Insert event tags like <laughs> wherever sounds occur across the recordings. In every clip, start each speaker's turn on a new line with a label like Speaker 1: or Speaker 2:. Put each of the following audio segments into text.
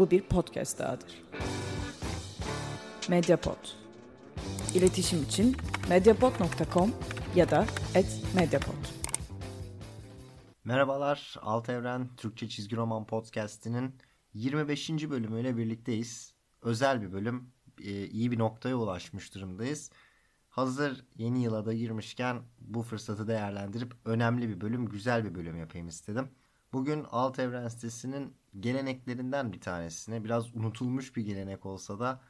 Speaker 1: Bu bir podcast dahadır. Mediapod. İletişim için mediapod.com ya da @mediapod.
Speaker 2: Merhabalar, Alt Evren Türkçe Çizgi Roman Podcast'inin 25. bölümüyle birlikteyiz. Özel bir bölüm, e, iyi bir noktaya ulaşmış durumdayız. Hazır yeni yıla da girmişken bu fırsatı değerlendirip önemli bir bölüm, güzel bir bölüm yapayım istedim. Bugün Alt Evren sitesinin geleneklerinden bir tanesine, biraz unutulmuş bir gelenek olsa da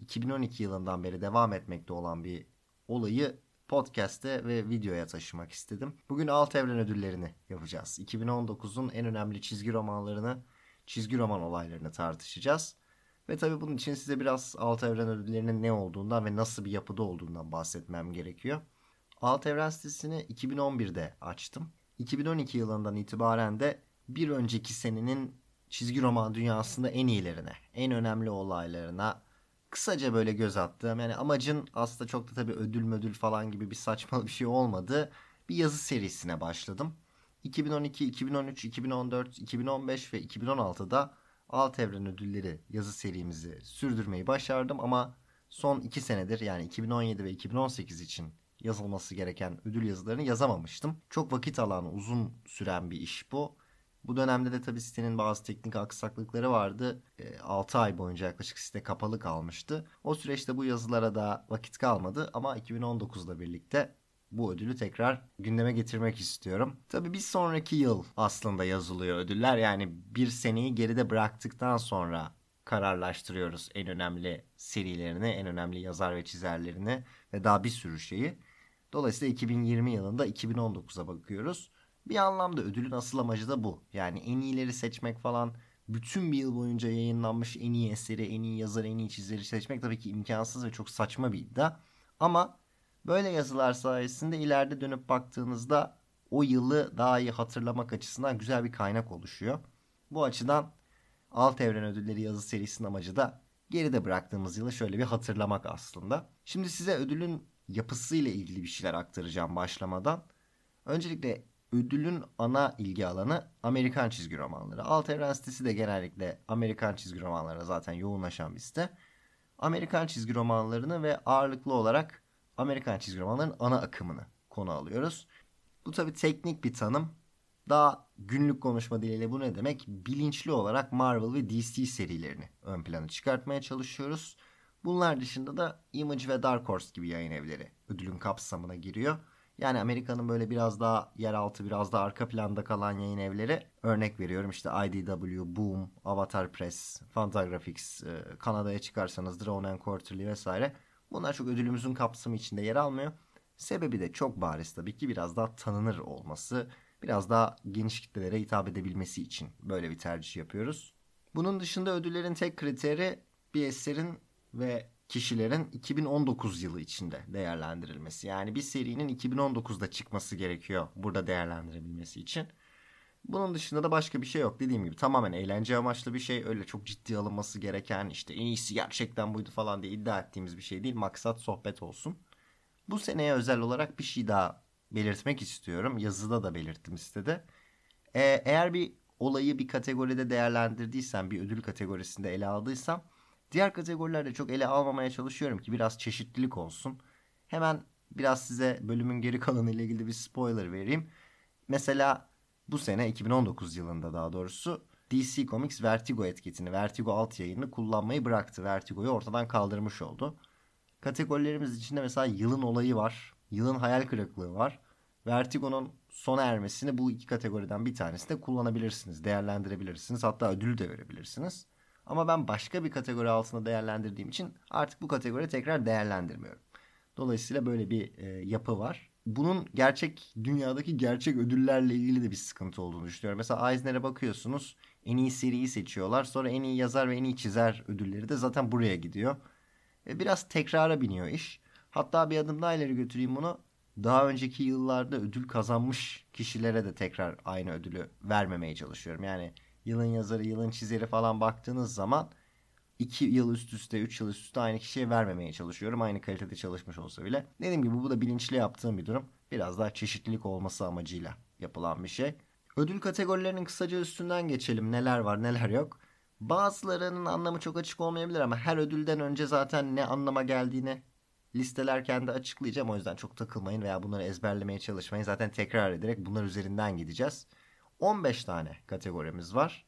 Speaker 2: 2012 yılından beri devam etmekte olan bir olayı podcast'te ve videoya taşımak istedim. Bugün Alt Evren ödüllerini yapacağız. 2019'un en önemli çizgi romanlarını, çizgi roman olaylarını tartışacağız. Ve tabii bunun için size biraz Alt Evren ödüllerinin ne olduğundan ve nasıl bir yapıda olduğundan bahsetmem gerekiyor. Alt Evren sitesini 2011'de açtım. 2012 yılından itibaren de bir önceki senenin çizgi roman dünyasında en iyilerine, en önemli olaylarına kısaca böyle göz attım. Yani amacın aslında çok da tabii ödül mödül falan gibi bir saçma bir şey olmadı. Bir yazı serisine başladım. 2012, 2013, 2014, 2015 ve 2016'da Alt Evren Ödülleri yazı serimizi sürdürmeyi başardım ama son 2 senedir yani 2017 ve 2018 için yazılması gereken ödül yazılarını yazamamıştım. Çok vakit alan, uzun süren bir iş bu. Bu dönemde de tabii sitenin bazı teknik aksaklıkları vardı. E, 6 ay boyunca yaklaşık site kapalı kalmıştı. O süreçte bu yazılara da vakit kalmadı ama 2019'la birlikte bu ödülü tekrar gündeme getirmek istiyorum. Tabii bir sonraki yıl aslında yazılıyor ödüller. Yani bir seneyi geride bıraktıktan sonra kararlaştırıyoruz en önemli serilerini, en önemli yazar ve çizerlerini ve daha bir sürü şeyi. Dolayısıyla 2020 yılında 2019'a bakıyoruz. Bir anlamda ödülün asıl amacı da bu. Yani en iyileri seçmek falan bütün bir yıl boyunca yayınlanmış en iyi eseri, en iyi yazarı, en iyi çizeri seçmek tabii ki imkansız ve çok saçma bir iddia. Ama böyle yazılar sayesinde ileride dönüp baktığınızda o yılı daha iyi hatırlamak açısından güzel bir kaynak oluşuyor. Bu açıdan Alt Evren Ödülleri yazı serisinin amacı da geride bıraktığımız yılı şöyle bir hatırlamak aslında. Şimdi size ödülün yapısıyla ilgili bir şeyler aktaracağım başlamadan. Öncelikle ödülün ana ilgi alanı Amerikan çizgi romanları. Alt Evren sitesi de genellikle Amerikan çizgi romanlarına zaten yoğunlaşan bir site. Amerikan çizgi romanlarını ve ağırlıklı olarak Amerikan çizgi romanların ana akımını konu alıyoruz. Bu tabi teknik bir tanım. Daha günlük konuşma diliyle bu ne demek? Bilinçli olarak Marvel ve DC serilerini ön plana çıkartmaya çalışıyoruz. Bunlar dışında da Image ve Dark Horse gibi yayın evleri ödülün kapsamına giriyor. Yani Amerika'nın böyle biraz daha yeraltı, biraz daha arka planda kalan yayın evleri örnek veriyorum. işte IDW, Boom, Avatar Press, Fantagraphics, e, Kanada'ya çıkarsanız Drone and Quarterly vesaire. Bunlar çok ödülümüzün kapsamı içinde yer almıyor. Sebebi de çok bariz tabii ki biraz daha tanınır olması, biraz daha geniş kitlelere hitap edebilmesi için böyle bir tercih yapıyoruz. Bunun dışında ödüllerin tek kriteri bir eserin ve kişilerin 2019 yılı içinde değerlendirilmesi. Yani bir serinin 2019'da çıkması gerekiyor burada değerlendirebilmesi için. Bunun dışında da başka bir şey yok. Dediğim gibi tamamen eğlence amaçlı bir şey. Öyle çok ciddi alınması gereken işte en iyisi gerçekten buydu falan diye iddia ettiğimiz bir şey değil. Maksat sohbet olsun. Bu seneye özel olarak bir şey daha belirtmek istiyorum. Yazıda da belirttim sitede. Ee, eğer bir olayı bir kategoride değerlendirdiysem, bir ödül kategorisinde ele aldıysam Diğer kategorilerde çok ele almamaya çalışıyorum ki biraz çeşitlilik olsun. Hemen biraz size bölümün geri kalanı ile ilgili bir spoiler vereyim. Mesela bu sene 2019 yılında daha doğrusu DC Comics Vertigo etiketini, Vertigo alt yayını kullanmayı bıraktı. Vertigo'yu ortadan kaldırmış oldu. Kategorilerimiz içinde mesela yılın olayı var. Yılın hayal kırıklığı var. Vertigo'nun sona ermesini bu iki kategoriden bir tanesinde kullanabilirsiniz, değerlendirebilirsiniz. Hatta ödül de verebilirsiniz. Ama ben başka bir kategori altında değerlendirdiğim için artık bu kategoriyi tekrar değerlendirmiyorum. Dolayısıyla böyle bir e, yapı var. Bunun gerçek dünyadaki gerçek ödüllerle ilgili de bir sıkıntı olduğunu düşünüyorum. Mesela Eisner'e bakıyorsunuz en iyi seriyi seçiyorlar. Sonra en iyi yazar ve en iyi çizer ödülleri de zaten buraya gidiyor. E, biraz tekrara biniyor iş. Hatta bir adım daha ileri götüreyim bunu. Daha önceki yıllarda ödül kazanmış kişilere de tekrar aynı ödülü vermemeye çalışıyorum. Yani yılın yazarı, yılın çizeri falan baktığınız zaman 2 yıl üst üste, 3 yıl üst üste aynı kişiye vermemeye çalışıyorum. Aynı kalitede çalışmış olsa bile. Dediğim gibi bu da bilinçli yaptığım bir durum. Biraz daha çeşitlilik olması amacıyla yapılan bir şey. Ödül kategorilerinin kısaca üstünden geçelim. Neler var neler yok. Bazılarının anlamı çok açık olmayabilir ama her ödülden önce zaten ne anlama geldiğini listelerken de açıklayacağım. O yüzden çok takılmayın veya bunları ezberlemeye çalışmayın. Zaten tekrar ederek bunlar üzerinden gideceğiz. 15 tane kategorimiz var.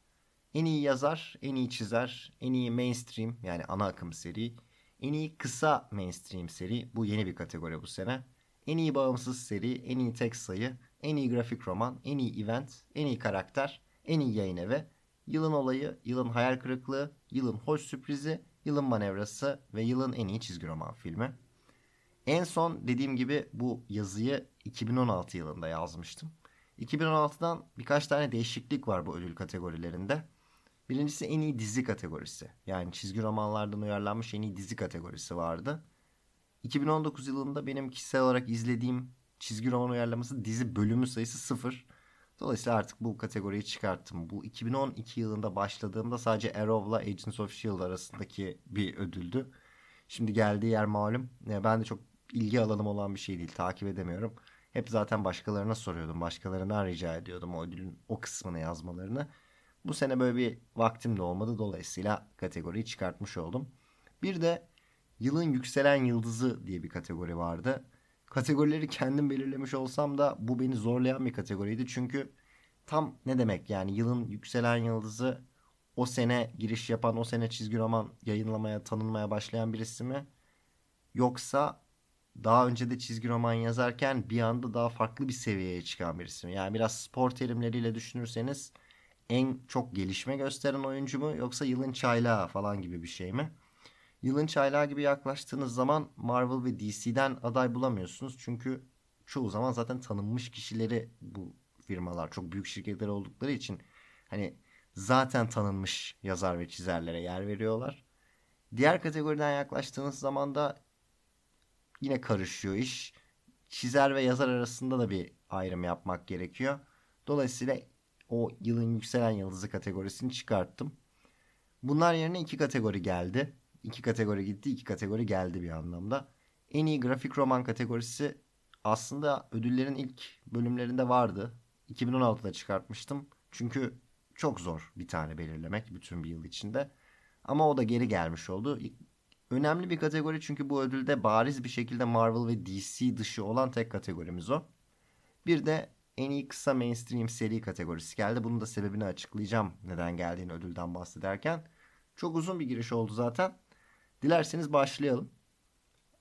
Speaker 2: En iyi yazar, en iyi çizer, en iyi mainstream yani ana akım seri, en iyi kısa mainstream seri bu yeni bir kategori bu sene. En iyi bağımsız seri, en iyi tek sayı, en iyi grafik roman, en iyi event, en iyi karakter, en iyi yayın evi, yılın olayı, yılın hayal kırıklığı, yılın hoş sürprizi, yılın manevrası ve yılın en iyi çizgi roman filmi. En son dediğim gibi bu yazıyı 2016 yılında yazmıştım. 2016'dan birkaç tane değişiklik var bu ödül kategorilerinde. Birincisi en iyi dizi kategorisi. Yani çizgi romanlardan uyarlanmış en iyi dizi kategorisi vardı. 2019 yılında benim kişisel olarak izlediğim çizgi roman uyarlaması dizi bölümü sayısı sıfır. Dolayısıyla artık bu kategoriyi çıkarttım. Bu 2012 yılında başladığımda sadece Arrow'la Agents of S.H.I.E.L.D. arasındaki bir ödüldü. Şimdi geldiği yer malum. Ben de çok ilgi alanım olan bir şey değil. Takip edemiyorum. Hep zaten başkalarına soruyordum. Başkalarından rica ediyordum o ödülün o kısmını yazmalarını. Bu sene böyle bir vaktim de olmadı. Dolayısıyla kategoriyi çıkartmış oldum. Bir de yılın yükselen yıldızı diye bir kategori vardı. Kategorileri kendim belirlemiş olsam da bu beni zorlayan bir kategoriydi. Çünkü tam ne demek yani yılın yükselen yıldızı o sene giriş yapan, o sene çizgi roman yayınlamaya, tanınmaya başlayan birisi mi? Yoksa daha önce de çizgi roman yazarken bir anda daha farklı bir seviyeye çıkan birisi mi? Yani biraz spor terimleriyle düşünürseniz en çok gelişme gösteren oyuncu mu yoksa yılın çaylağı falan gibi bir şey mi? Yılın çaylağı gibi yaklaştığınız zaman Marvel ve DC'den aday bulamıyorsunuz. Çünkü çoğu zaman zaten tanınmış kişileri bu firmalar çok büyük şirketler oldukları için hani zaten tanınmış yazar ve çizerlere yer veriyorlar. Diğer kategoriden yaklaştığınız zaman da yine karışıyor iş. Çizer ve yazar arasında da bir ayrım yapmak gerekiyor. Dolayısıyla o yılın yükselen yıldızı kategorisini çıkarttım. Bunlar yerine iki kategori geldi. İki kategori gitti, iki kategori geldi bir anlamda. En iyi grafik roman kategorisi aslında ödüllerin ilk bölümlerinde vardı. 2016'da çıkartmıştım. Çünkü çok zor bir tane belirlemek bütün bir yıl içinde. Ama o da geri gelmiş oldu. Önemli bir kategori çünkü bu ödülde bariz bir şekilde Marvel ve DC dışı olan tek kategorimiz o. Bir de en iyi kısa mainstream seri kategorisi geldi. Bunun da sebebini açıklayacağım neden geldiğini ödülden bahsederken. Çok uzun bir giriş oldu zaten. Dilerseniz başlayalım.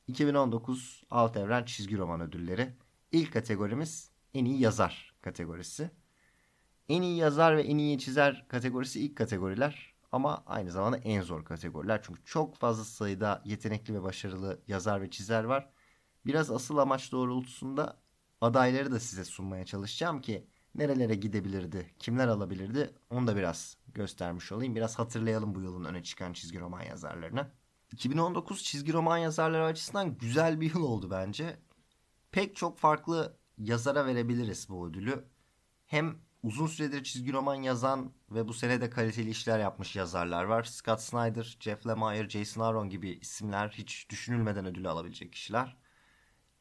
Speaker 2: 2019 Alt Evren Çizgi Roman Ödülleri. İlk kategorimiz en iyi yazar kategorisi. En iyi yazar ve en iyi çizer kategorisi ilk kategoriler ama aynı zamanda en zor kategoriler. Çünkü çok fazla sayıda yetenekli ve başarılı yazar ve çizer var. Biraz asıl amaç doğrultusunda adayları da size sunmaya çalışacağım ki nerelere gidebilirdi, kimler alabilirdi onu da biraz göstermiş olayım. Biraz hatırlayalım bu yılın öne çıkan çizgi roman yazarlarını. 2019 çizgi roman yazarları açısından güzel bir yıl oldu bence. Pek çok farklı yazara verebiliriz bu ödülü. Hem uzun süredir çizgi roman yazan ve bu sene de kaliteli işler yapmış yazarlar var. Scott Snyder, Jeff Lemire, Jason Aaron gibi isimler hiç düşünülmeden ödülü alabilecek kişiler.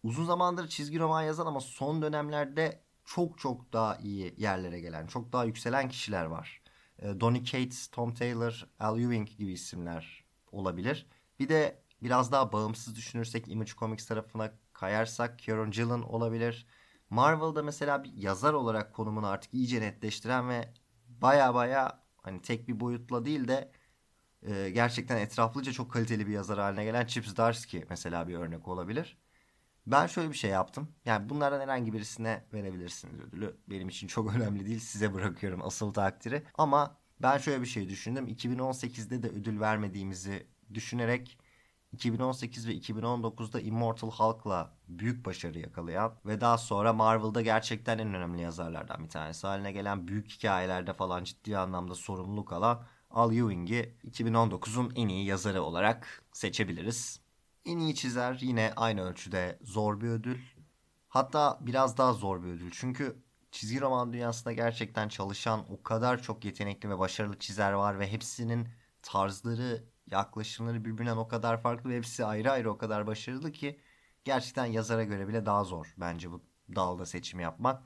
Speaker 2: Uzun zamandır çizgi roman yazan ama son dönemlerde çok çok daha iyi yerlere gelen, çok daha yükselen kişiler var. Ee, Donny Cates, Tom Taylor, Al Ewing gibi isimler olabilir. Bir de biraz daha bağımsız düşünürsek Image Comics tarafına kayarsak Kieron Gillen olabilir. Marvel'da mesela bir yazar olarak konumunu artık iyice netleştiren ve baya baya hani tek bir boyutla değil de e, gerçekten etraflıca çok kaliteli bir yazar haline gelen Chip Zdarsky mesela bir örnek olabilir. Ben şöyle bir şey yaptım. Yani bunlardan herhangi birisine verebilirsiniz ödülü. Benim için çok <laughs> önemli değil. Size bırakıyorum asıl takdiri. Ama ben şöyle bir şey düşündüm. 2018'de de ödül vermediğimizi düşünerek 2018 ve 2019'da Immortal Hulk'la büyük başarı yakalayan ve daha sonra Marvel'da gerçekten en önemli yazarlardan bir tanesi haline gelen büyük hikayelerde falan ciddi anlamda sorumluluk alan Al Ewing'i 2019'un en iyi yazarı olarak seçebiliriz. En iyi çizer yine aynı ölçüde zor bir ödül. Hatta biraz daha zor bir ödül. Çünkü çizgi roman dünyasında gerçekten çalışan o kadar çok yetenekli ve başarılı çizer var ve hepsinin tarzları, yaklaşımları birbirinden o kadar farklı ve hepsi ayrı ayrı o kadar başarılı ki gerçekten yazara göre bile daha zor bence bu dalda seçim yapmak.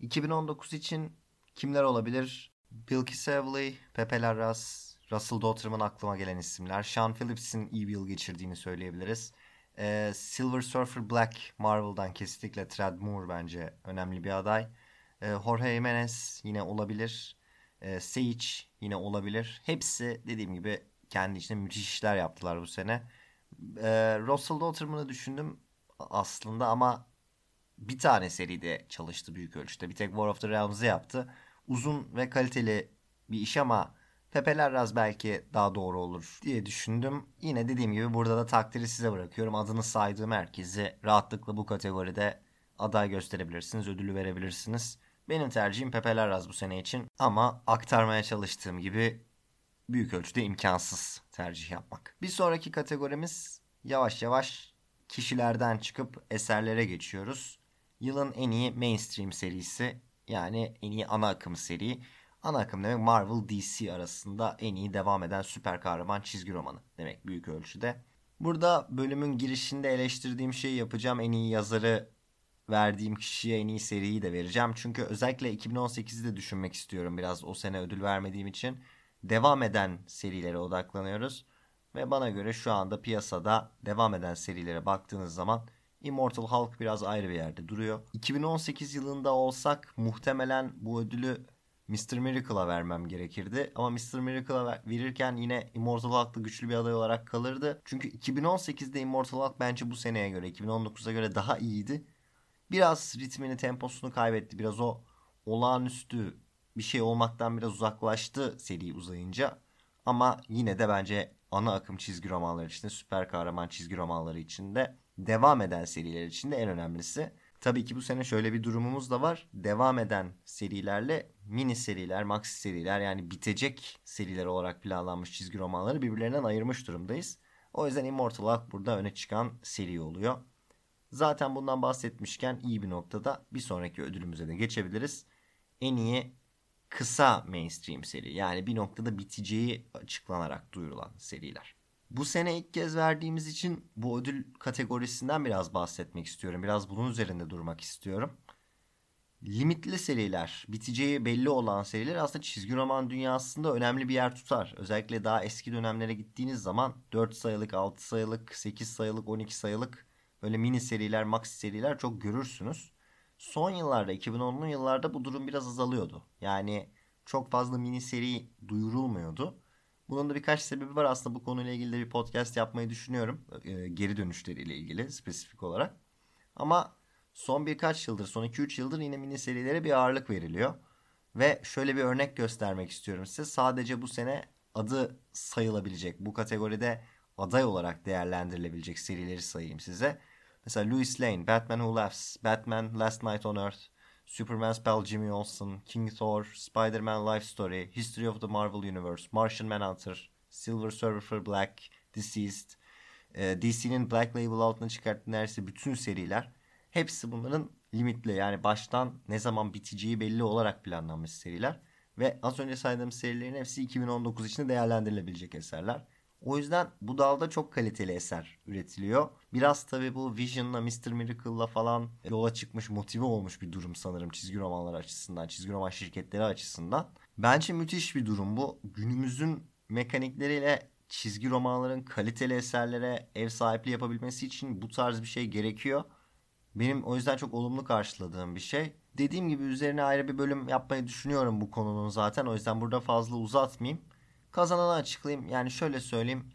Speaker 2: 2019 için kimler olabilir? Bilky Savley, Pepe Larraz, Russell Dotterman aklıma gelen isimler. Sean Phillips'in iyi bir yıl geçirdiğini söyleyebiliriz. Ee, Silver Surfer Black Marvel'dan kesinlikle Trad Moore bence önemli bir aday. Ee, Jorge Jimenez yine olabilir. Ee, Sage yine olabilir. Hepsi dediğim gibi kendi içinde müthiş işler yaptılar bu sene. Ee, Russell Dotterman'ı düşündüm aslında ama bir tane seride çalıştı büyük ölçüde. Bir tek War of the Realms'ı yaptı. Uzun ve kaliteli bir iş ama Pepe Larraz belki daha doğru olur diye düşündüm. Yine dediğim gibi burada da takdiri size bırakıyorum. Adını saydığım herkesi rahatlıkla bu kategoride aday gösterebilirsiniz, ödülü verebilirsiniz. Benim tercihim Pepe Larraz bu sene için ama aktarmaya çalıştığım gibi büyük ölçüde imkansız tercih yapmak. Bir sonraki kategorimiz yavaş yavaş kişilerden çıkıp eserlere geçiyoruz. Yılın en iyi mainstream serisi yani en iyi ana akım seri. Ana akım demek Marvel DC arasında en iyi devam eden süper kahraman çizgi romanı demek büyük ölçüde. Burada bölümün girişinde eleştirdiğim şeyi yapacağım. En iyi yazarı verdiğim kişiye en iyi seriyi de vereceğim. Çünkü özellikle 2018'i de düşünmek istiyorum biraz o sene ödül vermediğim için. Devam eden serilere odaklanıyoruz. Ve bana göre şu anda piyasada devam eden serilere baktığınız zaman Immortal Hulk biraz ayrı bir yerde duruyor. 2018 yılında olsak muhtemelen bu ödülü Mr. Miracle'a vermem gerekirdi. Ama Mr. Miracle'a verirken yine Immortal Hulk'ta güçlü bir aday olarak kalırdı. Çünkü 2018'de Immortal Hulk bence bu seneye göre 2019'a göre daha iyiydi. Biraz ritmini, temposunu kaybetti. Biraz o olağanüstü bir şey olmaktan biraz uzaklaştı seri uzayınca. Ama yine de bence ana akım çizgi romanları içinde, süper kahraman çizgi romanları içinde, devam eden seriler içinde en önemlisi. Tabii ki bu sene şöyle bir durumumuz da var. Devam eden serilerle mini seriler, maxi seriler yani bitecek seriler olarak planlanmış çizgi romanları birbirlerinden ayırmış durumdayız. O yüzden Immortal Hulk burada öne çıkan seri oluyor. Zaten bundan bahsetmişken iyi bir noktada bir sonraki ödülümüze de geçebiliriz. En iyi kısa mainstream seri yani bir noktada biteceği açıklanarak duyurulan seriler. Bu sene ilk kez verdiğimiz için bu ödül kategorisinden biraz bahsetmek istiyorum. Biraz bunun üzerinde durmak istiyorum. Limitli seriler, biteceği belli olan seriler aslında çizgi roman dünyasında önemli bir yer tutar. Özellikle daha eski dönemlere gittiğiniz zaman 4 sayılık, 6 sayılık, 8 sayılık, 12 sayılık böyle mini seriler, maxi seriler çok görürsünüz. Son yıllarda 2010'lu yıllarda bu durum biraz azalıyordu. Yani çok fazla mini seri duyurulmuyordu. Bunun da birkaç sebebi var. Aslında bu konuyla ilgili de bir podcast yapmayı düşünüyorum. E, geri dönüşleriyle ilgili spesifik olarak. Ama son birkaç yıldır, son 2-3 yıldır yine mini serilere bir ağırlık veriliyor. Ve şöyle bir örnek göstermek istiyorum size. Sadece bu sene adı sayılabilecek, bu kategoride aday olarak değerlendirilebilecek serileri sayayım size. Mesela Louis Lane, Batman Who Laughs, Batman Last Night on Earth, Superman's pal Jimmy Olsen, King Thor, Spider-Man Life Story, History of the Marvel Universe, Martian Manhunter, Silver Surfer Black, Deceased, e, DC'nin Black Label altına çıkarttığı neredeyse bütün seriler. Hepsi bunların limitli yani baştan ne zaman biteceği belli olarak planlanmış seriler. Ve az önce saydığım serilerin hepsi 2019 için değerlendirilebilecek eserler. O yüzden bu dalda çok kaliteli eser üretiliyor. Biraz tabii bu Vision'la Mr. Miracle'la falan yola çıkmış, motive olmuş bir durum sanırım çizgi romanlar açısından, çizgi roman şirketleri açısından. Bence müthiş bir durum bu. Günümüzün mekanikleriyle çizgi romanların kaliteli eserlere ev sahipliği yapabilmesi için bu tarz bir şey gerekiyor. Benim o yüzden çok olumlu karşıladığım bir şey. Dediğim gibi üzerine ayrı bir bölüm yapmayı düşünüyorum bu konunun zaten. O yüzden burada fazla uzatmayayım. Kazananı açıklayayım. Yani şöyle söyleyeyim.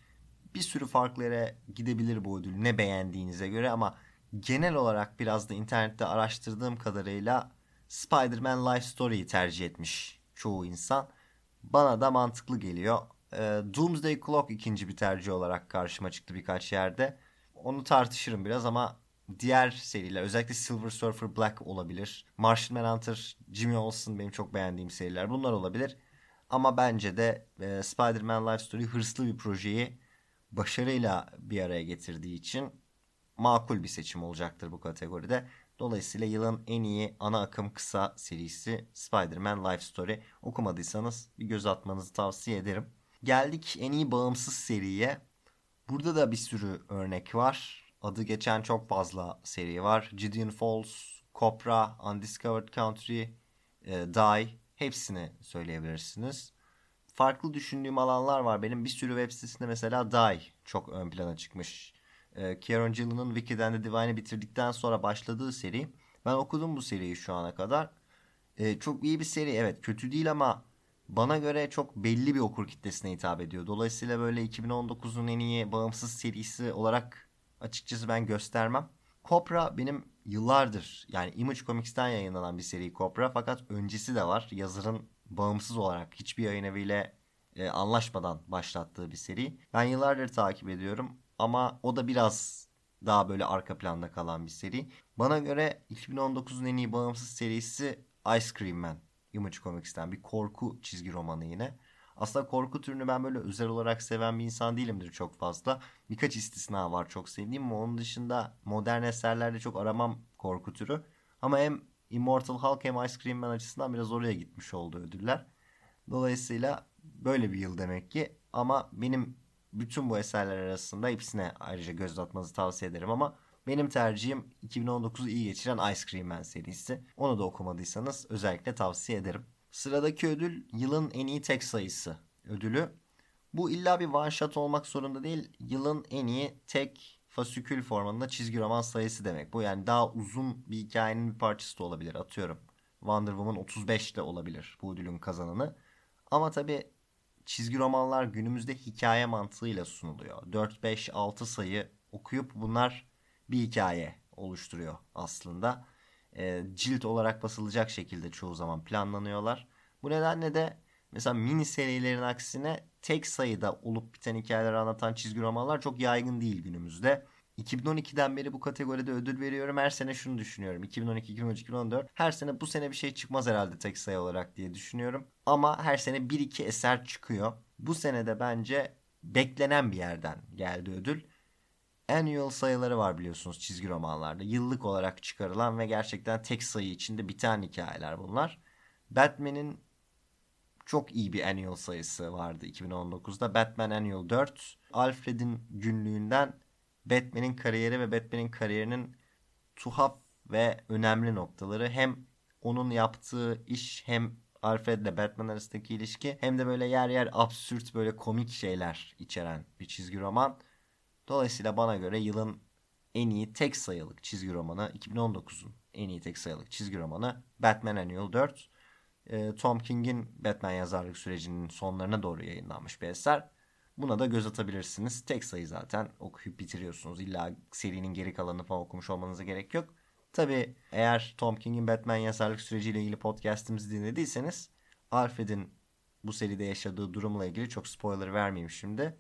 Speaker 2: Bir sürü farklı yere gidebilir bu ödül ne beğendiğinize göre ama genel olarak biraz da internette araştırdığım kadarıyla Spider-Man Life Story'yi tercih etmiş çoğu insan. Bana da mantıklı geliyor. Ee, Doomsday Clock ikinci bir tercih olarak karşıma çıktı birkaç yerde. Onu tartışırım biraz ama diğer seriler özellikle Silver Surfer Black olabilir. Martian Manhunter, Jimmy Olsen benim çok beğendiğim seriler. Bunlar olabilir. Ama bence de e, Spider-Man Life Story hırslı bir projeyi başarıyla bir araya getirdiği için makul bir seçim olacaktır bu kategoride. Dolayısıyla yılın en iyi ana akım kısa serisi Spider-Man Life Story. Okumadıysanız bir göz atmanızı tavsiye ederim. Geldik en iyi bağımsız seriye. Burada da bir sürü örnek var. Adı geçen çok fazla seri var. Gideon Falls, Cobra, Undiscovered Country, e, Die hepsini söyleyebilirsiniz. farklı düşündüğüm alanlar var. Benim bir sürü web sitesinde mesela Die çok ön plana çıkmış. Ee, Kieron Gillen'ın Wicked the Divine'i bitirdikten sonra başladığı seri. Ben okudum bu seriyi şu ana kadar. Ee, çok iyi bir seri evet kötü değil ama bana göre çok belli bir okur kitlesine hitap ediyor. Dolayısıyla böyle 2019'un en iyi bağımsız serisi olarak açıkçası ben göstermem. Cobra benim yıllardır yani Image Comics'ten yayınlanan bir seri Cobra fakat öncesi de var. Yazarın bağımsız olarak hiçbir yayın eviyle e, anlaşmadan başlattığı bir seri. Ben yıllardır takip ediyorum ama o da biraz daha böyle arka planda kalan bir seri. Bana göre 2019'un en iyi bağımsız serisi Ice Cream Man. Image Comics'ten bir korku çizgi romanı yine. Aslında korku türünü ben böyle özel olarak seven bir insan değilimdir çok fazla. Birkaç istisna var çok sevdiğim ama onun dışında modern eserlerde çok aramam korku türü. Ama hem Immortal Hulk hem Ice Cream Man açısından biraz oraya gitmiş oldu ödüller. Dolayısıyla böyle bir yıl demek ki. Ama benim bütün bu eserler arasında hepsine ayrıca göz atmanızı tavsiye ederim ama benim tercihim 2019'u iyi geçiren Ice Cream Man serisi. Onu da okumadıysanız özellikle tavsiye ederim. Sıradaki ödül yılın en iyi tek sayısı ödülü. Bu illa bir one shot olmak zorunda değil. Yılın en iyi tek fasikül formatında çizgi roman sayısı demek. Bu yani daha uzun bir hikayenin bir parçası da olabilir. Atıyorum Wonder Woman 35 de olabilir bu ödülün kazananı. Ama tabi çizgi romanlar günümüzde hikaye mantığıyla sunuluyor. 4, 5, 6 sayı okuyup bunlar bir hikaye oluşturuyor aslında. E, cilt olarak basılacak şekilde çoğu zaman planlanıyorlar. Bu nedenle de mesela mini serilerin aksine tek sayıda olup biten hikayeleri anlatan çizgi romanlar çok yaygın değil günümüzde. 2012'den beri bu kategoride ödül veriyorum. Her sene şunu düşünüyorum. 2012, 2013, 2014. Her sene bu sene bir şey çıkmaz herhalde tek sayı olarak diye düşünüyorum. Ama her sene 1-2 eser çıkıyor. Bu sene de bence beklenen bir yerden geldi ödül. Annual sayıları var biliyorsunuz çizgi romanlarda. Yıllık olarak çıkarılan ve gerçekten tek sayı içinde biten hikayeler bunlar. Batman'in çok iyi bir annual sayısı vardı 2019'da. Batman Annual 4. Alfred'in günlüğünden Batman'in kariyeri ve Batman'in kariyerinin tuhaf ve önemli noktaları hem onun yaptığı iş hem Alfred ile Batman arasındaki ilişki hem de böyle yer yer absürt böyle komik şeyler içeren bir çizgi roman. Dolayısıyla bana göre yılın en iyi tek sayılık çizgi romanı 2019'un en iyi tek sayılık çizgi romanı Batman Annual 4. Ee, Tom King'in Batman yazarlık sürecinin sonlarına doğru yayınlanmış bir eser. Buna da göz atabilirsiniz. Tek sayı zaten okuyup bitiriyorsunuz. İlla serinin geri kalanını falan okumuş olmanıza gerek yok. Tabi eğer Tom King'in Batman yazarlık süreciyle ilgili podcastimizi dinlediyseniz Alfred'in bu seride yaşadığı durumla ilgili çok spoiler vermeyeyim şimdi.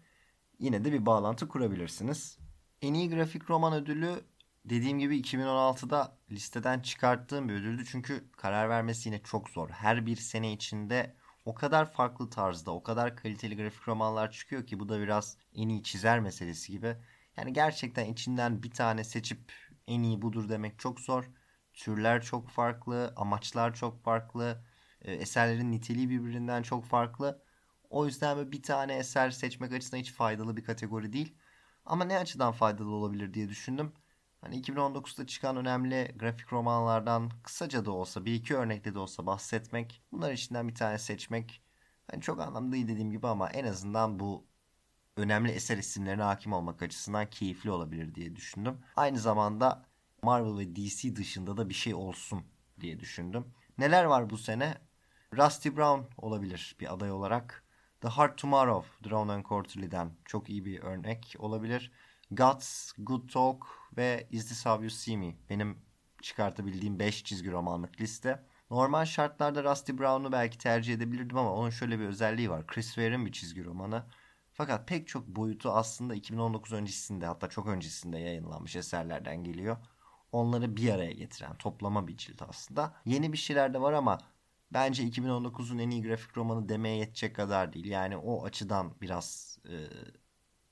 Speaker 2: Yine de bir bağlantı kurabilirsiniz. En iyi grafik roman ödülü dediğim gibi 2016'da listeden çıkarttığım bir ödüldü. Çünkü karar vermesi yine çok zor. Her bir sene içinde o kadar farklı tarzda, o kadar kaliteli grafik romanlar çıkıyor ki bu da biraz en iyi çizer meselesi gibi. Yani gerçekten içinden bir tane seçip en iyi budur demek çok zor. Türler çok farklı, amaçlar çok farklı, e, eserlerin niteliği birbirinden çok farklı. O yüzden bir tane eser seçmek açısından hiç faydalı bir kategori değil. Ama ne açıdan faydalı olabilir diye düşündüm. Hani 2019'da çıkan önemli grafik romanlardan kısaca da olsa bir iki örnekle de olsa bahsetmek. Bunlar içinden bir tane seçmek. Hani çok anlamlı değil dediğim gibi ama en azından bu önemli eser isimlerine hakim olmak açısından keyifli olabilir diye düşündüm. Aynı zamanda Marvel ve DC dışında da bir şey olsun diye düşündüm. Neler var bu sene? Rusty Brown olabilir bir aday olarak. The Hard Tomorrow, Drone and Quarterly'den çok iyi bir örnek olabilir. Guts, Good Talk ve Is This How You See Me benim çıkartabildiğim 5 çizgi romanlık liste. Normal şartlarda Rusty Brown'u belki tercih edebilirdim ama onun şöyle bir özelliği var. Chris Ware'in bir çizgi romanı. Fakat pek çok boyutu aslında 2019 öncesinde hatta çok öncesinde yayınlanmış eserlerden geliyor. Onları bir araya getiren toplama bir cilt aslında. Yeni bir şeyler de var ama bence 2019'un en iyi grafik romanı demeye yetecek kadar değil. Yani o açıdan biraz e,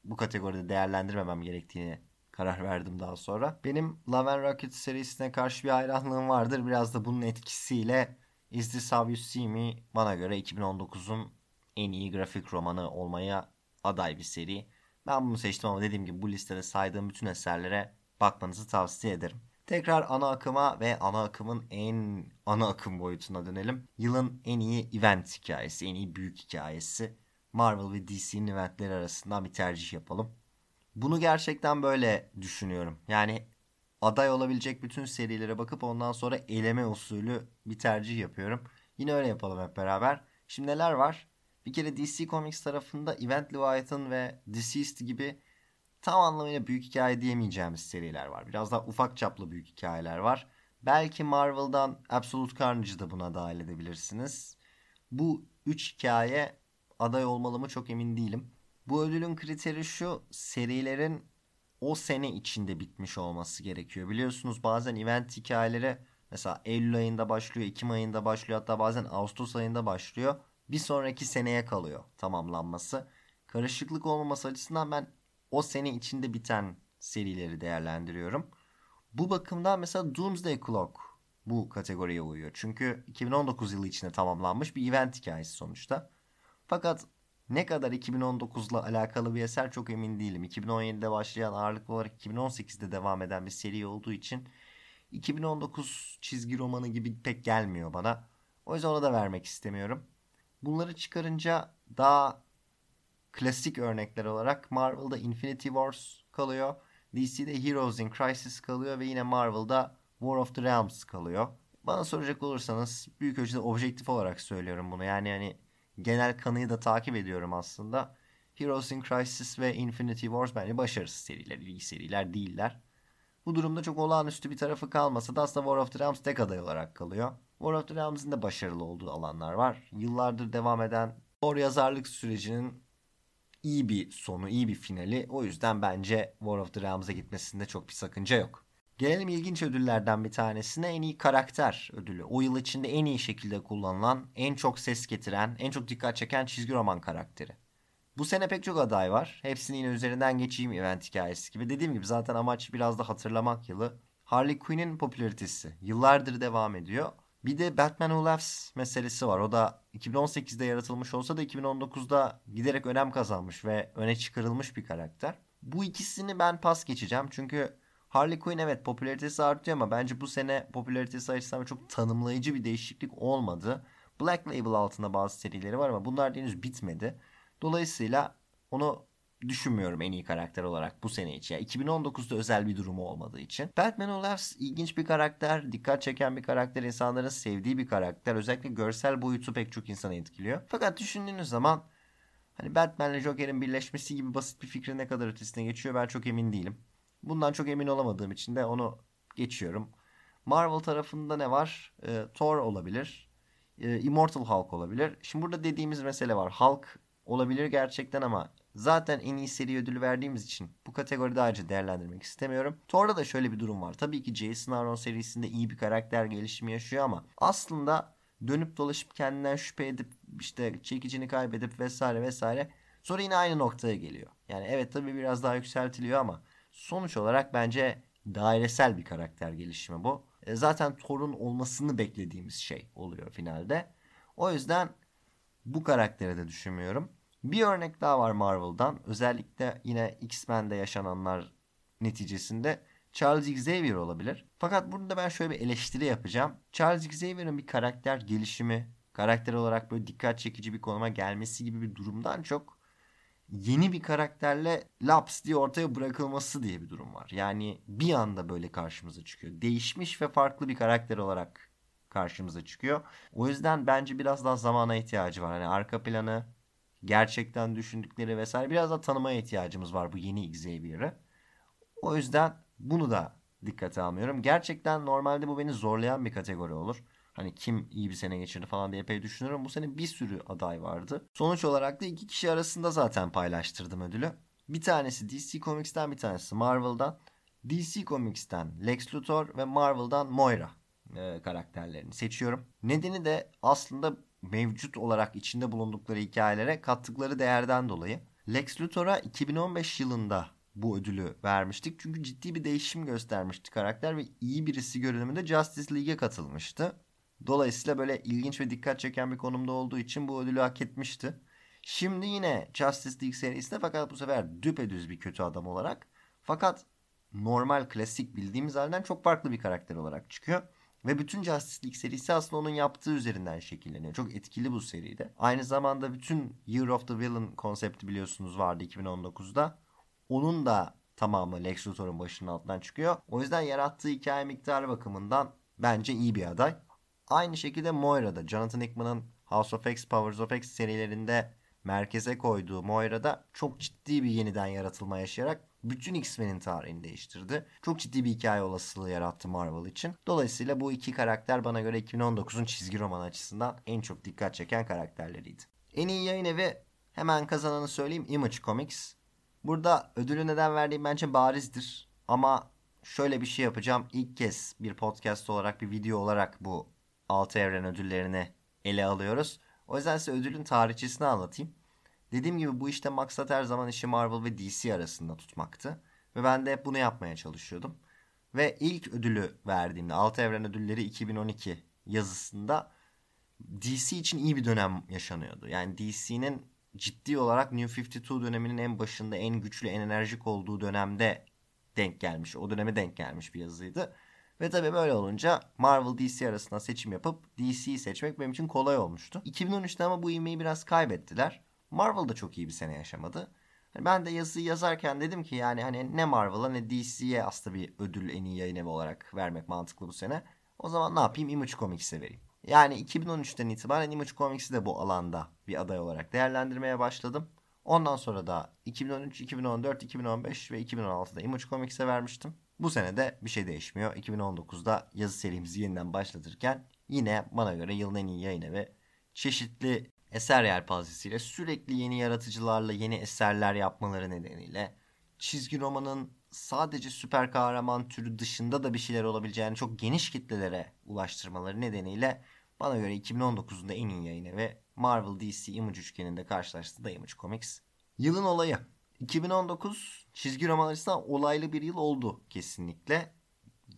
Speaker 2: bu kategoride değerlendirmemem gerektiğini karar verdim daha sonra. Benim Love and Rocket serisine karşı bir hayranlığım vardır. Biraz da bunun etkisiyle Is This How You See Me bana göre 2019'un en iyi grafik romanı olmaya aday bir seri. Ben bunu seçtim ama dediğim gibi bu listede saydığım bütün eserlere bakmanızı tavsiye ederim. Tekrar ana akıma ve ana akımın en ana akım boyutuna dönelim. Yılın en iyi event hikayesi, en iyi büyük hikayesi. Marvel ve DC'nin eventleri arasından bir tercih yapalım. Bunu gerçekten böyle düşünüyorum. Yani aday olabilecek bütün serilere bakıp ondan sonra eleme usulü bir tercih yapıyorum. Yine öyle yapalım hep beraber. Şimdi neler var? Bir kere DC Comics tarafında Event Leviathan ve Deceased gibi tam anlamıyla büyük hikaye diyemeyeceğimiz seriler var. Biraz daha ufak çaplı büyük hikayeler var. Belki Marvel'dan Absolute Carnage'ı da buna dahil edebilirsiniz. Bu üç hikaye aday olmalı mı çok emin değilim. Bu ödülün kriteri şu serilerin o sene içinde bitmiş olması gerekiyor. Biliyorsunuz bazen event hikayeleri mesela Eylül ayında başlıyor, Ekim ayında başlıyor hatta bazen Ağustos ayında başlıyor. Bir sonraki seneye kalıyor tamamlanması. Karışıklık olmaması açısından ben o sene içinde biten serileri değerlendiriyorum. Bu bakımdan mesela Doomsday Clock bu kategoriye uyuyor. Çünkü 2019 yılı içinde tamamlanmış bir event hikayesi sonuçta. Fakat ne kadar 2019'la alakalı bir eser çok emin değilim. 2017'de başlayan ağırlıklı olarak 2018'de devam eden bir seri olduğu için 2019 çizgi romanı gibi pek gelmiyor bana. O yüzden ona da vermek istemiyorum. Bunları çıkarınca daha klasik örnekler olarak Marvel'da Infinity Wars kalıyor. DC'de Heroes in Crisis kalıyor ve yine Marvel'da War of the Realms kalıyor. Bana soracak olursanız büyük ölçüde objektif olarak söylüyorum bunu. Yani hani genel kanıyı da takip ediyorum aslında. Heroes in Crisis ve Infinity Wars bence başarısız seriler, iyi seriler değiller. Bu durumda çok olağanüstü bir tarafı kalmasa da aslında War of the Realms tek aday olarak kalıyor. War of the Realms'in de başarılı olduğu alanlar var. Yıllardır devam eden Thor yazarlık sürecinin iyi bir sonu, iyi bir finali. O yüzden bence War of the Realms'a gitmesinde çok bir sakınca yok. Gelelim ilginç ödüllerden bir tanesine en iyi karakter ödülü. O yıl içinde en iyi şekilde kullanılan, en çok ses getiren, en çok dikkat çeken çizgi roman karakteri. Bu sene pek çok aday var. Hepsini yine üzerinden geçeyim event hikayesi gibi. Dediğim gibi zaten amaç biraz da hatırlamak yılı. Harley Quinn'in popülaritesi yıllardır devam ediyor. Bir de Batman Who Laughs meselesi var. O da 2018'de yaratılmış olsa da 2019'da giderek önem kazanmış ve öne çıkarılmış bir karakter. Bu ikisini ben pas geçeceğim. Çünkü Harley Quinn evet popülaritesi artıyor ama bence bu sene popülaritesi açısından çok tanımlayıcı bir değişiklik olmadı. Black Label altında bazı serileri var ama bunlar henüz bitmedi. Dolayısıyla onu düşünmüyorum en iyi karakter olarak bu sene için. Yani 2019'da özel bir durumu olmadığı için. Batman Olafs ilginç bir karakter, dikkat çeken bir karakter, insanların sevdiği bir karakter. Özellikle görsel boyutu pek çok insanı etkiliyor. Fakat düşündüğünüz zaman hani Batman ile Joker'in birleşmesi gibi basit bir fikrin ne kadar ötesine geçiyor ben çok emin değilim. Bundan çok emin olamadığım için de onu geçiyorum. Marvel tarafında ne var? E, Thor olabilir. E, Immortal Hulk olabilir. Şimdi burada dediğimiz mesele var. Hulk olabilir gerçekten ama zaten en iyi seri ödülü verdiğimiz için bu kategoride ayrıca değerlendirmek istemiyorum. Thor'da da şöyle bir durum var. Tabii ki Jason Aaron serisinde iyi bir karakter gelişimi yaşıyor ama aslında dönüp dolaşıp kendinden şüphe edip işte çekicini kaybedip vesaire vesaire sonra yine aynı noktaya geliyor. Yani evet tabii biraz daha yükseltiliyor ama sonuç olarak bence dairesel bir karakter gelişimi bu. E, zaten Thor'un olmasını beklediğimiz şey oluyor finalde. O yüzden bu karakteri de düşünmüyorum. Bir örnek daha var Marvel'dan. Özellikle yine X-Men'de yaşananlar neticesinde Charles Xavier olabilir. Fakat burada ben şöyle bir eleştiri yapacağım. Charles Xavier'ın bir karakter gelişimi, karakter olarak böyle dikkat çekici bir konuma gelmesi gibi bir durumdan çok yeni bir karakterle laps diye ortaya bırakılması diye bir durum var. Yani bir anda böyle karşımıza çıkıyor. Değişmiş ve farklı bir karakter olarak karşımıza çıkıyor. O yüzden bence biraz daha zamana ihtiyacı var. Hani arka planı, gerçekten düşündükleri vesaire biraz daha tanımaya ihtiyacımız var bu yeni Xavier'ı. O yüzden bunu da dikkate almıyorum. Gerçekten normalde bu beni zorlayan bir kategori olur. Hani kim iyi bir sene geçirdi falan diye epey düşünüyorum. Bu sene bir sürü aday vardı. Sonuç olarak da iki kişi arasında zaten paylaştırdım ödülü. Bir tanesi DC Comics'ten bir tanesi Marvel'dan. DC Comics'ten Lex Luthor ve Marvel'dan Moira e, karakterlerini seçiyorum. Nedeni de aslında mevcut olarak içinde bulundukları hikayelere kattıkları değerden dolayı. Lex Luthor'a 2015 yılında bu ödülü vermiştik. Çünkü ciddi bir değişim göstermişti karakter ve iyi birisi görünümünde Justice League'e katılmıştı. Dolayısıyla böyle ilginç ve dikkat çeken bir konumda olduğu için bu ödülü hak etmişti. Şimdi yine Justice League serisinde fakat bu sefer düpedüz bir kötü adam olarak. Fakat normal klasik bildiğimiz halden çok farklı bir karakter olarak çıkıyor. Ve bütün Justice League serisi aslında onun yaptığı üzerinden şekilleniyor. Çok etkili bu seride. Aynı zamanda bütün Year of the Villain konsepti biliyorsunuz vardı 2019'da. Onun da tamamı Lex Luthor'un başının altından çıkıyor. O yüzden yarattığı hikaye miktarı bakımından bence iyi bir aday. Aynı şekilde Moira'da Jonathan Hickman'ın House of X, Powers of X serilerinde merkeze koyduğu Moira'da çok ciddi bir yeniden yaratılma yaşayarak bütün X-Men'in tarihini değiştirdi. Çok ciddi bir hikaye olasılığı yarattı Marvel için. Dolayısıyla bu iki karakter bana göre 2019'un çizgi roman açısından en çok dikkat çeken karakterleriydi. En iyi yayın evi hemen kazananı söyleyeyim Image Comics. Burada ödülü neden verdiğim bence barizdir. Ama şöyle bir şey yapacağım. İlk kez bir podcast olarak bir video olarak bu altı evren ödüllerini ele alıyoruz. O yüzden size ödülün tarihçesini anlatayım. Dediğim gibi bu işte maksat her zaman işi Marvel ve DC arasında tutmaktı. Ve ben de bunu yapmaya çalışıyordum. Ve ilk ödülü verdiğimde Altı Evren Ödülleri 2012 yazısında DC için iyi bir dönem yaşanıyordu. Yani DC'nin ciddi olarak New 52 döneminin en başında en güçlü en enerjik olduğu dönemde denk gelmiş. O döneme denk gelmiş bir yazıydı. Ve tabii böyle olunca Marvel DC arasında seçim yapıp DC'yi seçmek benim için kolay olmuştu. 2013'te ama bu ivmeyi biraz kaybettiler. Marvel da çok iyi bir sene yaşamadı. Hani ben de yazıyı yazarken dedim ki yani hani ne Marvel'a ne DC'ye aslında bir ödül en iyi yayın evi olarak vermek mantıklı bu sene. O zaman ne yapayım Image Comics'e vereyim. Yani 2013'ten itibaren Image Comics'i de bu alanda bir aday olarak değerlendirmeye başladım. Ondan sonra da 2013, 2014, 2015 ve 2016'da Image Comics'e vermiştim. Bu sene de bir şey değişmiyor. 2019'da yazı serimizi yeniden başlatırken yine bana göre yılın en iyi yayın evi çeşitli eser yelpazesiyle sürekli yeni yaratıcılarla yeni eserler yapmaları nedeniyle çizgi romanın sadece süper kahraman türü dışında da bir şeyler olabileceğini çok geniş kitlelere ulaştırmaları nedeniyle bana göre 2019'un da en iyi yayını ve Marvel DC Image üçgeninde karşılaştığı da Image Comics. Yılın olayı. 2019 çizgi roman açısından olaylı bir yıl oldu kesinlikle.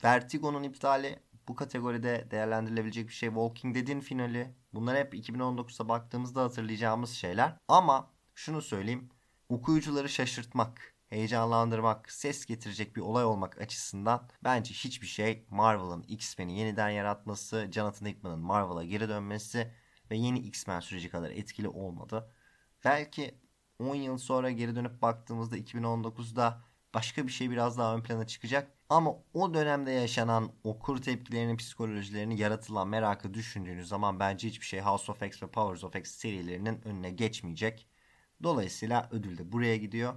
Speaker 2: Vertigo'nun iptali bu kategoride değerlendirilebilecek bir şey. Walking Dead'in finali. Bunlar hep 2019'a baktığımızda hatırlayacağımız şeyler. Ama şunu söyleyeyim. Okuyucuları şaşırtmak, heyecanlandırmak, ses getirecek bir olay olmak açısından bence hiçbir şey Marvel'ın X-Men'i yeniden yaratması, Jonathan Hickman'ın Marvel'a geri dönmesi ve yeni X-Men süreci kadar etkili olmadı. Belki 10 yıl sonra geri dönüp baktığımızda 2019'da başka bir şey biraz daha ön plana çıkacak. Ama o dönemde yaşanan okur tepkilerini, psikolojilerini, yaratılan merakı düşündüğünüz zaman bence hiçbir şey House of X ve Powers of X serilerinin önüne geçmeyecek. Dolayısıyla ödül de buraya gidiyor.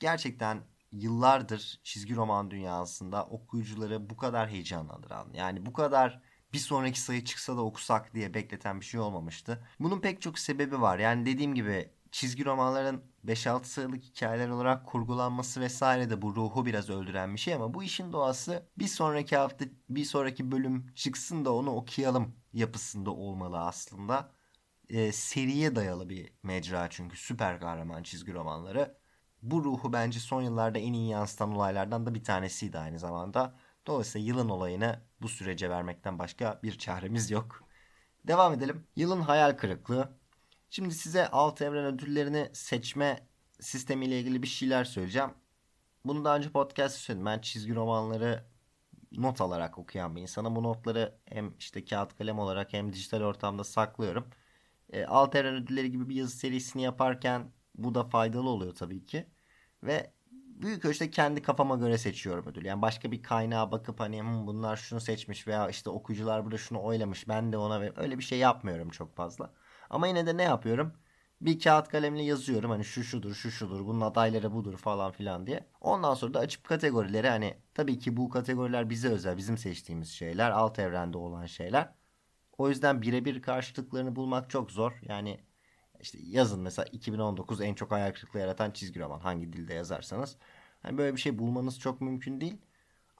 Speaker 2: Gerçekten yıllardır çizgi roman dünyasında okuyucuları bu kadar heyecanlandıran, yani bu kadar bir sonraki sayı çıksa da okusak diye bekleten bir şey olmamıştı. Bunun pek çok sebebi var. Yani dediğim gibi çizgi romanların 5-6 sayılık hikayeler olarak kurgulanması vesaire de bu ruhu biraz öldüren bir şey ama bu işin doğası bir sonraki hafta bir sonraki bölüm çıksın da onu okuyalım yapısında olmalı aslında. E, seriye dayalı bir mecra çünkü süper kahraman çizgi romanları. Bu ruhu bence son yıllarda en iyi yansıtan olaylardan da bir tanesiydi aynı zamanda. Dolayısıyla yılın olayını bu sürece vermekten başka bir çaremiz yok. Devam edelim. Yılın hayal kırıklığı. Şimdi size alt evren ödüllerini seçme sistemiyle ilgili bir şeyler söyleyeceğim. Bunu daha önce podcast söyledim. Ben çizgi romanları not alarak okuyan bir insanım. Bu notları hem işte kağıt kalem olarak hem dijital ortamda saklıyorum. E, alt evren ödülleri gibi bir yazı serisini yaparken bu da faydalı oluyor tabii ki. Ve büyük ölçüde kendi kafama göre seçiyorum ödül. Yani başka bir kaynağa bakıp hani hmm, bunlar şunu seçmiş veya işte okuyucular burada şunu oylamış ben de ona ve öyle bir şey yapmıyorum çok fazla. Ama yine de ne yapıyorum? Bir kağıt kalemle yazıyorum hani şu şudur şu şudur bunun adayları budur falan filan diye. Ondan sonra da açıp kategorileri hani tabii ki bu kategoriler bize özel bizim seçtiğimiz şeyler alt evrende olan şeyler. O yüzden birebir karşılıklarını bulmak çok zor. Yani işte yazın mesela 2019 en çok hayal kırıklığı yaratan çizgi roman hangi dilde yazarsanız. Hani böyle bir şey bulmanız çok mümkün değil.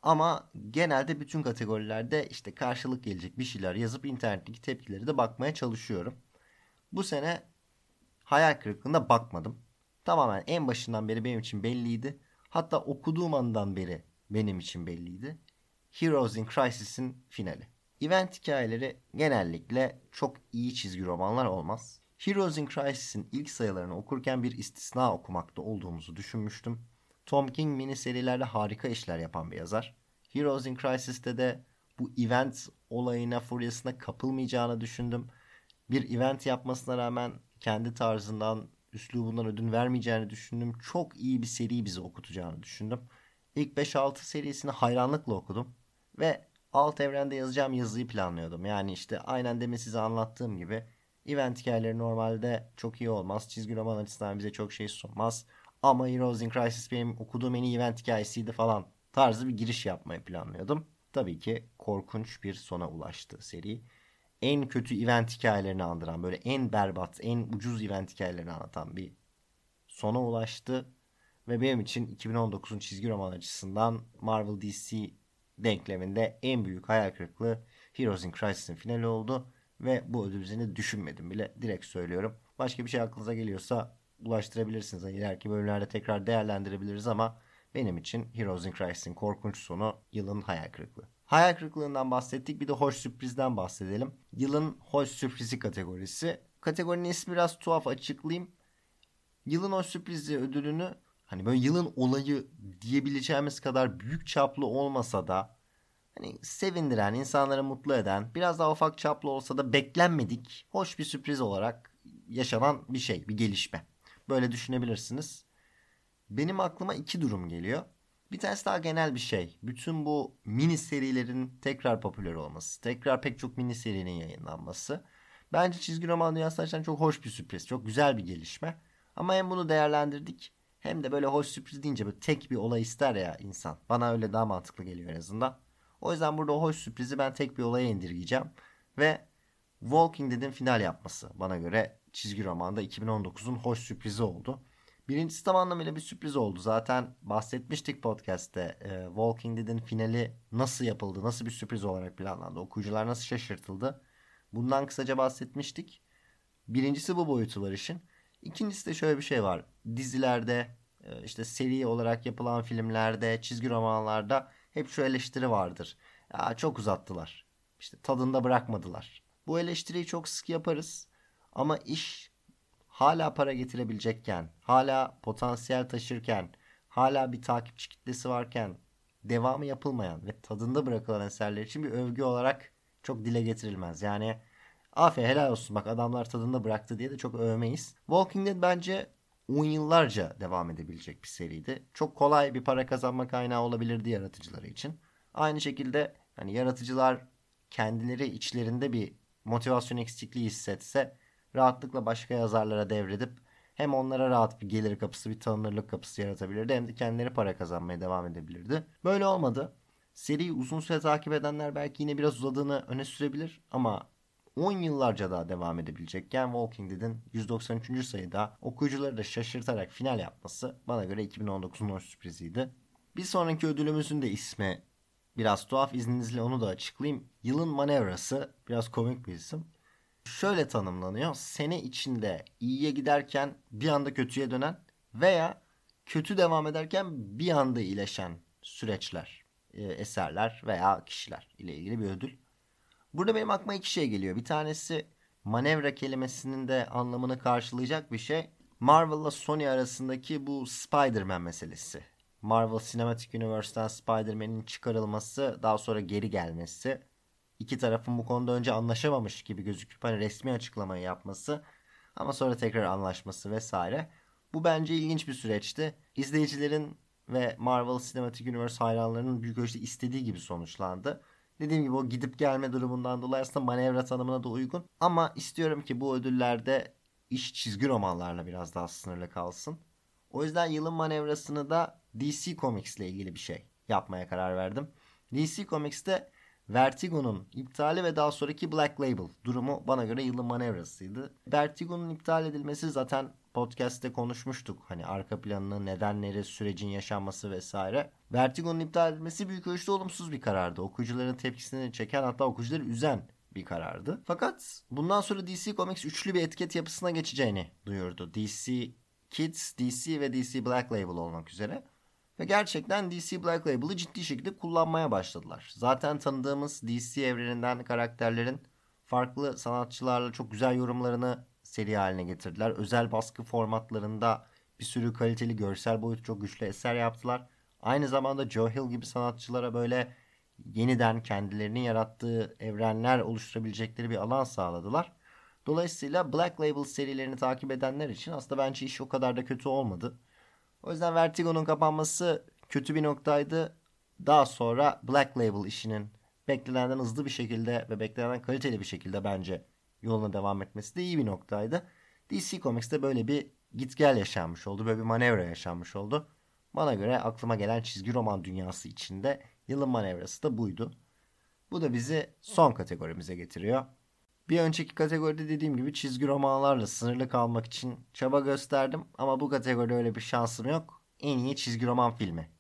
Speaker 2: Ama genelde bütün kategorilerde işte karşılık gelecek bir şeyler yazıp internetteki tepkileri de bakmaya çalışıyorum. Bu sene hayal kırıklığına bakmadım. Tamamen en başından beri benim için belliydi. Hatta okuduğum andan beri benim için belliydi. Heroes in Crisis'in finali. Event hikayeleri genellikle çok iyi çizgi romanlar olmaz. Heroes in Crisis'in ilk sayılarını okurken bir istisna okumakta olduğumuzu düşünmüştüm. Tom King mini serilerde harika işler yapan bir yazar. Heroes in Crisis'te de bu event olayına, furyasına kapılmayacağını düşündüm. Bir event yapmasına rağmen kendi tarzından, üslubundan ödün vermeyeceğini düşündüm. Çok iyi bir seri bize okutacağını düşündüm. İlk 5-6 serisini hayranlıkla okudum. Ve alt evrende yazacağım yazıyı planlıyordum. Yani işte aynen demin size anlattığım gibi event hikayeleri normalde çok iyi olmaz. Çizgi roman açısından bize çok şey sunmaz. Ama Heroes in Crisis benim okuduğum en iyi event hikayesiydi falan tarzı bir giriş yapmayı planlıyordum. Tabii ki korkunç bir sona ulaştı seri. En kötü event hikayelerini andıran, böyle en berbat, en ucuz event hikayelerini anlatan bir sona ulaştı. Ve benim için 2019'un çizgi roman açısından Marvel DC denkleminde en büyük hayal kırıklığı Heroes in Crisis'in finali oldu. Ve bu ödül düşünmedim bile. Direkt söylüyorum. Başka bir şey aklınıza geliyorsa ulaştırabilirsiniz. Yani ileriki bölümlerde tekrar değerlendirebiliriz ama benim için Heroes in Crisis'in korkunç sonu yılın hayal kırıklığı. Hayal kırıklığından bahsettik. Bir de hoş sürprizden bahsedelim. Yılın hoş sürprizi kategorisi. Kategorinin ismi biraz tuhaf açıklayayım. Yılın hoş sürprizi ödülünü hani böyle yılın olayı diyebileceğimiz kadar büyük çaplı olmasa da hani sevindiren, insanları mutlu eden, biraz daha ufak çaplı olsa da beklenmedik, hoş bir sürpriz olarak yaşanan bir şey, bir gelişme. Böyle düşünebilirsiniz. Benim aklıma iki durum geliyor. Bir tanesi daha genel bir şey. Bütün bu mini serilerin tekrar popüler olması. Tekrar pek çok mini serinin yayınlanması. Bence çizgi roman dünyası açısından çok hoş bir sürpriz. Çok güzel bir gelişme. Ama hem bunu değerlendirdik hem de böyle hoş sürpriz deyince böyle tek bir olay ister ya insan. Bana öyle daha mantıklı geliyor en azından. O yüzden burada hoş sürprizi ben tek bir olaya indirgeyeceğim. Ve Walking Dead'in final yapması bana göre çizgi romanda 2019'un hoş sürprizi oldu. Birincisi tam anlamıyla bir sürpriz oldu. Zaten bahsetmiştik podcast'te. E, Walking Dead'in finali nasıl yapıldı, nasıl bir sürpriz olarak planlandı, okuyucular nasıl şaşırtıldı. Bundan kısaca bahsetmiştik. Birincisi bu boyutu var işin. İkincisi de şöyle bir şey var. Dizilerde, e, işte seri olarak yapılan filmlerde, çizgi romanlarda hep şu eleştiri vardır. Ya çok uzattılar. İşte tadında bırakmadılar. Bu eleştiriyi çok sık yaparız. Ama iş hala para getirebilecekken, hala potansiyel taşırken, hala bir takipçi kitlesi varken devamı yapılmayan ve tadında bırakılan eserler için bir övgü olarak çok dile getirilmez. Yani aferin helal olsun bak adamlar tadında bıraktı diye de çok övmeyiz. Walking Dead bence 10 yıllarca devam edebilecek bir seriydi. Çok kolay bir para kazanma kaynağı olabilirdi yaratıcıları için. Aynı şekilde hani yaratıcılar kendileri içlerinde bir motivasyon eksikliği hissetse rahatlıkla başka yazarlara devredip hem onlara rahat bir gelir kapısı, bir tanınırlık kapısı yaratabilirdi hem de kendileri para kazanmaya devam edebilirdi. Böyle olmadı. Seriyi uzun süre takip edenler belki yine biraz uzadığını öne sürebilir ama 10 yıllarca daha devam edebilecekken Walking Dead'in 193. sayıda okuyucuları da şaşırtarak final yapması bana göre 2019'un hoş sürpriziydi. Bir sonraki ödülümüzün de ismi biraz tuhaf izninizle onu da açıklayayım. Yılın manevrası biraz komik bir isim şöyle tanımlanıyor. Sene içinde iyiye giderken bir anda kötüye dönen veya kötü devam ederken bir anda iyileşen süreçler, e, eserler veya kişiler ile ilgili bir ödül. Burada benim aklıma iki şey geliyor. Bir tanesi manevra kelimesinin de anlamını karşılayacak bir şey. Marvel'la Sony arasındaki bu Spider-Man meselesi. Marvel Cinematic Universe'dan Spider-Man'in çıkarılması, daha sonra geri gelmesi iki tarafın bu konuda önce anlaşamamış gibi gözüküp hani resmi açıklamayı yapması ama sonra tekrar anlaşması vesaire. Bu bence ilginç bir süreçti. İzleyicilerin ve Marvel Cinematic Universe hayranlarının büyük ölçüde istediği gibi sonuçlandı. Dediğim gibi o gidip gelme durumundan dolayı aslında manevra tanımına da uygun. Ama istiyorum ki bu ödüllerde iş çizgi romanlarla biraz daha sınırlı kalsın. O yüzden yılın manevrasını da DC Comics ile ilgili bir şey yapmaya karar verdim. DC Comics'te Vertigo'nun iptali ve daha sonraki Black Label durumu bana göre yılın manevrasıydı. Vertigo'nun iptal edilmesi zaten podcast'te konuşmuştuk. Hani arka planını, nedenleri, sürecin yaşanması vesaire. Vertigo'nun iptal edilmesi büyük ölçüde olumsuz bir karardı. Okuyucuların tepkisini çeken hatta okuyucuları üzen bir karardı. Fakat bundan sonra DC Comics üçlü bir etiket yapısına geçeceğini duyurdu. DC Kids, DC ve DC Black Label olmak üzere. Ve gerçekten DC Black Label'ı ciddi şekilde kullanmaya başladılar. Zaten tanıdığımız DC evreninden karakterlerin farklı sanatçılarla çok güzel yorumlarını seri haline getirdiler. Özel baskı formatlarında bir sürü kaliteli görsel boyutu çok güçlü eser yaptılar. Aynı zamanda Joe Hill gibi sanatçılara böyle yeniden kendilerinin yarattığı evrenler oluşturabilecekleri bir alan sağladılar. Dolayısıyla Black Label serilerini takip edenler için aslında bence iş o kadar da kötü olmadı. O yüzden Vertigo'nun kapanması kötü bir noktaydı. Daha sonra Black Label işinin beklenenden hızlı bir şekilde ve beklenenden kaliteli bir şekilde bence yoluna devam etmesi de iyi bir noktaydı. DC Comics'te böyle bir git gel yaşanmış oldu. Böyle bir manevra yaşanmış oldu. Bana göre aklıma gelen çizgi roman dünyası içinde yılın manevrası da buydu. Bu da bizi son kategorimize getiriyor. Bir önceki kategoride dediğim gibi çizgi romanlarla sınırlı kalmak için çaba gösterdim ama bu kategoride öyle bir şansım yok. En iyi çizgi roman filmi.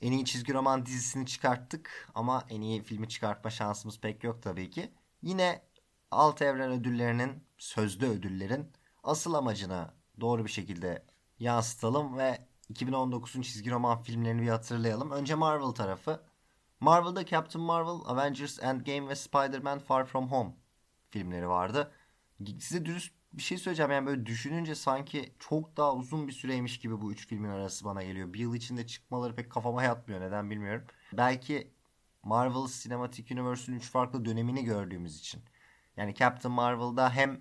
Speaker 2: En iyi çizgi roman dizisini çıkarttık ama en iyi filmi çıkartma şansımız pek yok tabii ki. Yine alt evren ödüllerinin, sözlü ödüllerin asıl amacına doğru bir şekilde yansıtalım ve 2019'un çizgi roman filmlerini bir hatırlayalım. Önce Marvel tarafı. Marvel'da Captain Marvel, Avengers Endgame ve Spider-Man Far From Home filmleri vardı. Size dürüst bir şey söyleyeceğim. Yani böyle düşününce sanki çok daha uzun bir süreymiş gibi bu üç filmin arası bana geliyor. Bir yıl içinde çıkmaları pek kafama yatmıyor. Neden bilmiyorum. Belki Marvel Cinematic Universe'ün üç farklı dönemini gördüğümüz için. Yani Captain Marvel'da hem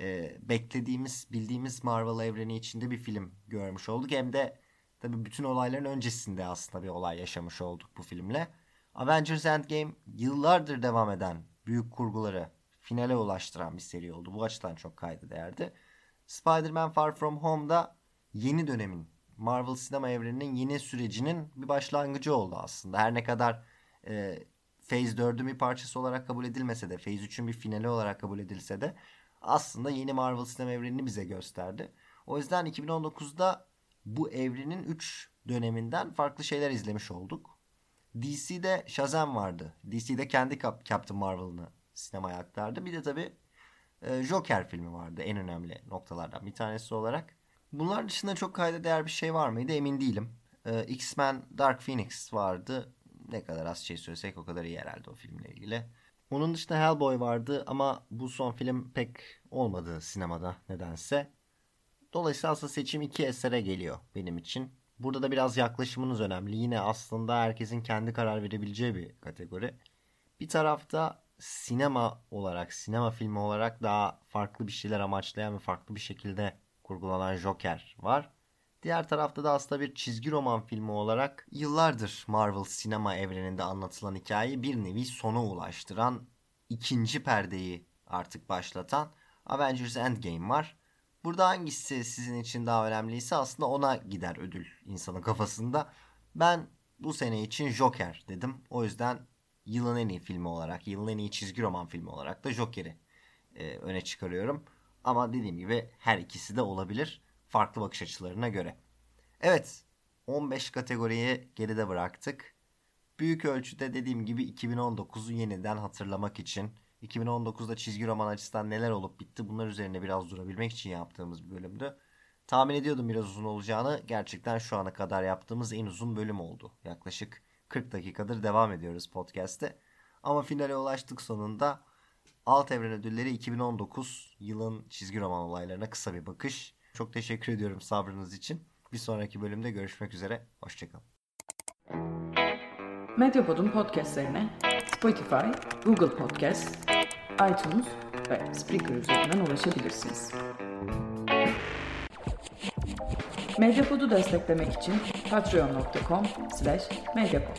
Speaker 2: e, beklediğimiz, bildiğimiz Marvel evreni içinde bir film görmüş olduk. Hem de tabii bütün olayların öncesinde aslında bir olay yaşamış olduk bu filmle. Avengers Endgame yıllardır devam eden büyük kurguları finale ulaştıran bir seri oldu. Bu açıdan çok kaydı değerdi. Spider-Man Far From Home'da yeni dönemin Marvel sinema evreninin yeni sürecinin bir başlangıcı oldu aslında. Her ne kadar e, Phase 4'ün bir parçası olarak kabul edilmese de, Phase 3'ün bir finali olarak kabul edilse de aslında yeni Marvel sinema evrenini bize gösterdi. O yüzden 2019'da bu evrenin 3 döneminden farklı şeyler izlemiş olduk. DC'de Shazam vardı. DC'de kendi Captain Marvel'ını sinemaya aktardı. Bir de tabii e, Joker filmi vardı en önemli noktalardan bir tanesi olarak. Bunlar dışında çok kayda değer bir şey var mıydı emin değilim. E, X-Men Dark Phoenix vardı. Ne kadar az şey söylesek o kadar iyi herhalde o filmle ilgili. Onun dışında Hellboy vardı ama bu son film pek olmadı sinemada nedense. Dolayısıyla aslında seçim iki esere geliyor benim için. Burada da biraz yaklaşımınız önemli. Yine aslında herkesin kendi karar verebileceği bir kategori. Bir tarafta sinema olarak, sinema filmi olarak daha farklı bir şeyler amaçlayan ve farklı bir şekilde kurgulanan Joker var. Diğer tarafta da aslında bir çizgi roman filmi olarak yıllardır Marvel sinema evreninde anlatılan hikayeyi bir nevi sona ulaştıran, ikinci perdeyi artık başlatan Avengers Endgame var. Burada hangisi sizin için daha önemliyse aslında ona gider ödül insanın kafasında. Ben bu sene için Joker dedim. O yüzden yılın en iyi filmi olarak, yılın en iyi çizgi roman filmi olarak da Joker'i e, öne çıkarıyorum. Ama dediğim gibi her ikisi de olabilir farklı bakış açılarına göre. Evet 15 kategoriyi geride bıraktık. Büyük ölçüde dediğim gibi 2019'u yeniden hatırlamak için 2019'da çizgi roman açısından neler olup bitti bunlar üzerine biraz durabilmek için yaptığımız bir bölümdü. Tahmin ediyordum biraz uzun olacağını. Gerçekten şu ana kadar yaptığımız en uzun bölüm oldu. Yaklaşık 40 dakikadır devam ediyoruz podcast'te. Ama finale ulaştık sonunda. Alt Evren Ödülleri 2019 yılın çizgi roman olaylarına kısa bir bakış. Çok teşekkür ediyorum sabrınız için. Bir sonraki bölümde görüşmek üzere. Hoşçakalın.
Speaker 1: Medyapod'un podcastlerine Spotify, Google Podcast, iTunes ve Spreaker üzerinden ulaşabilirsiniz. Medyapod'u desteklemek için patreon.com slash medyapod.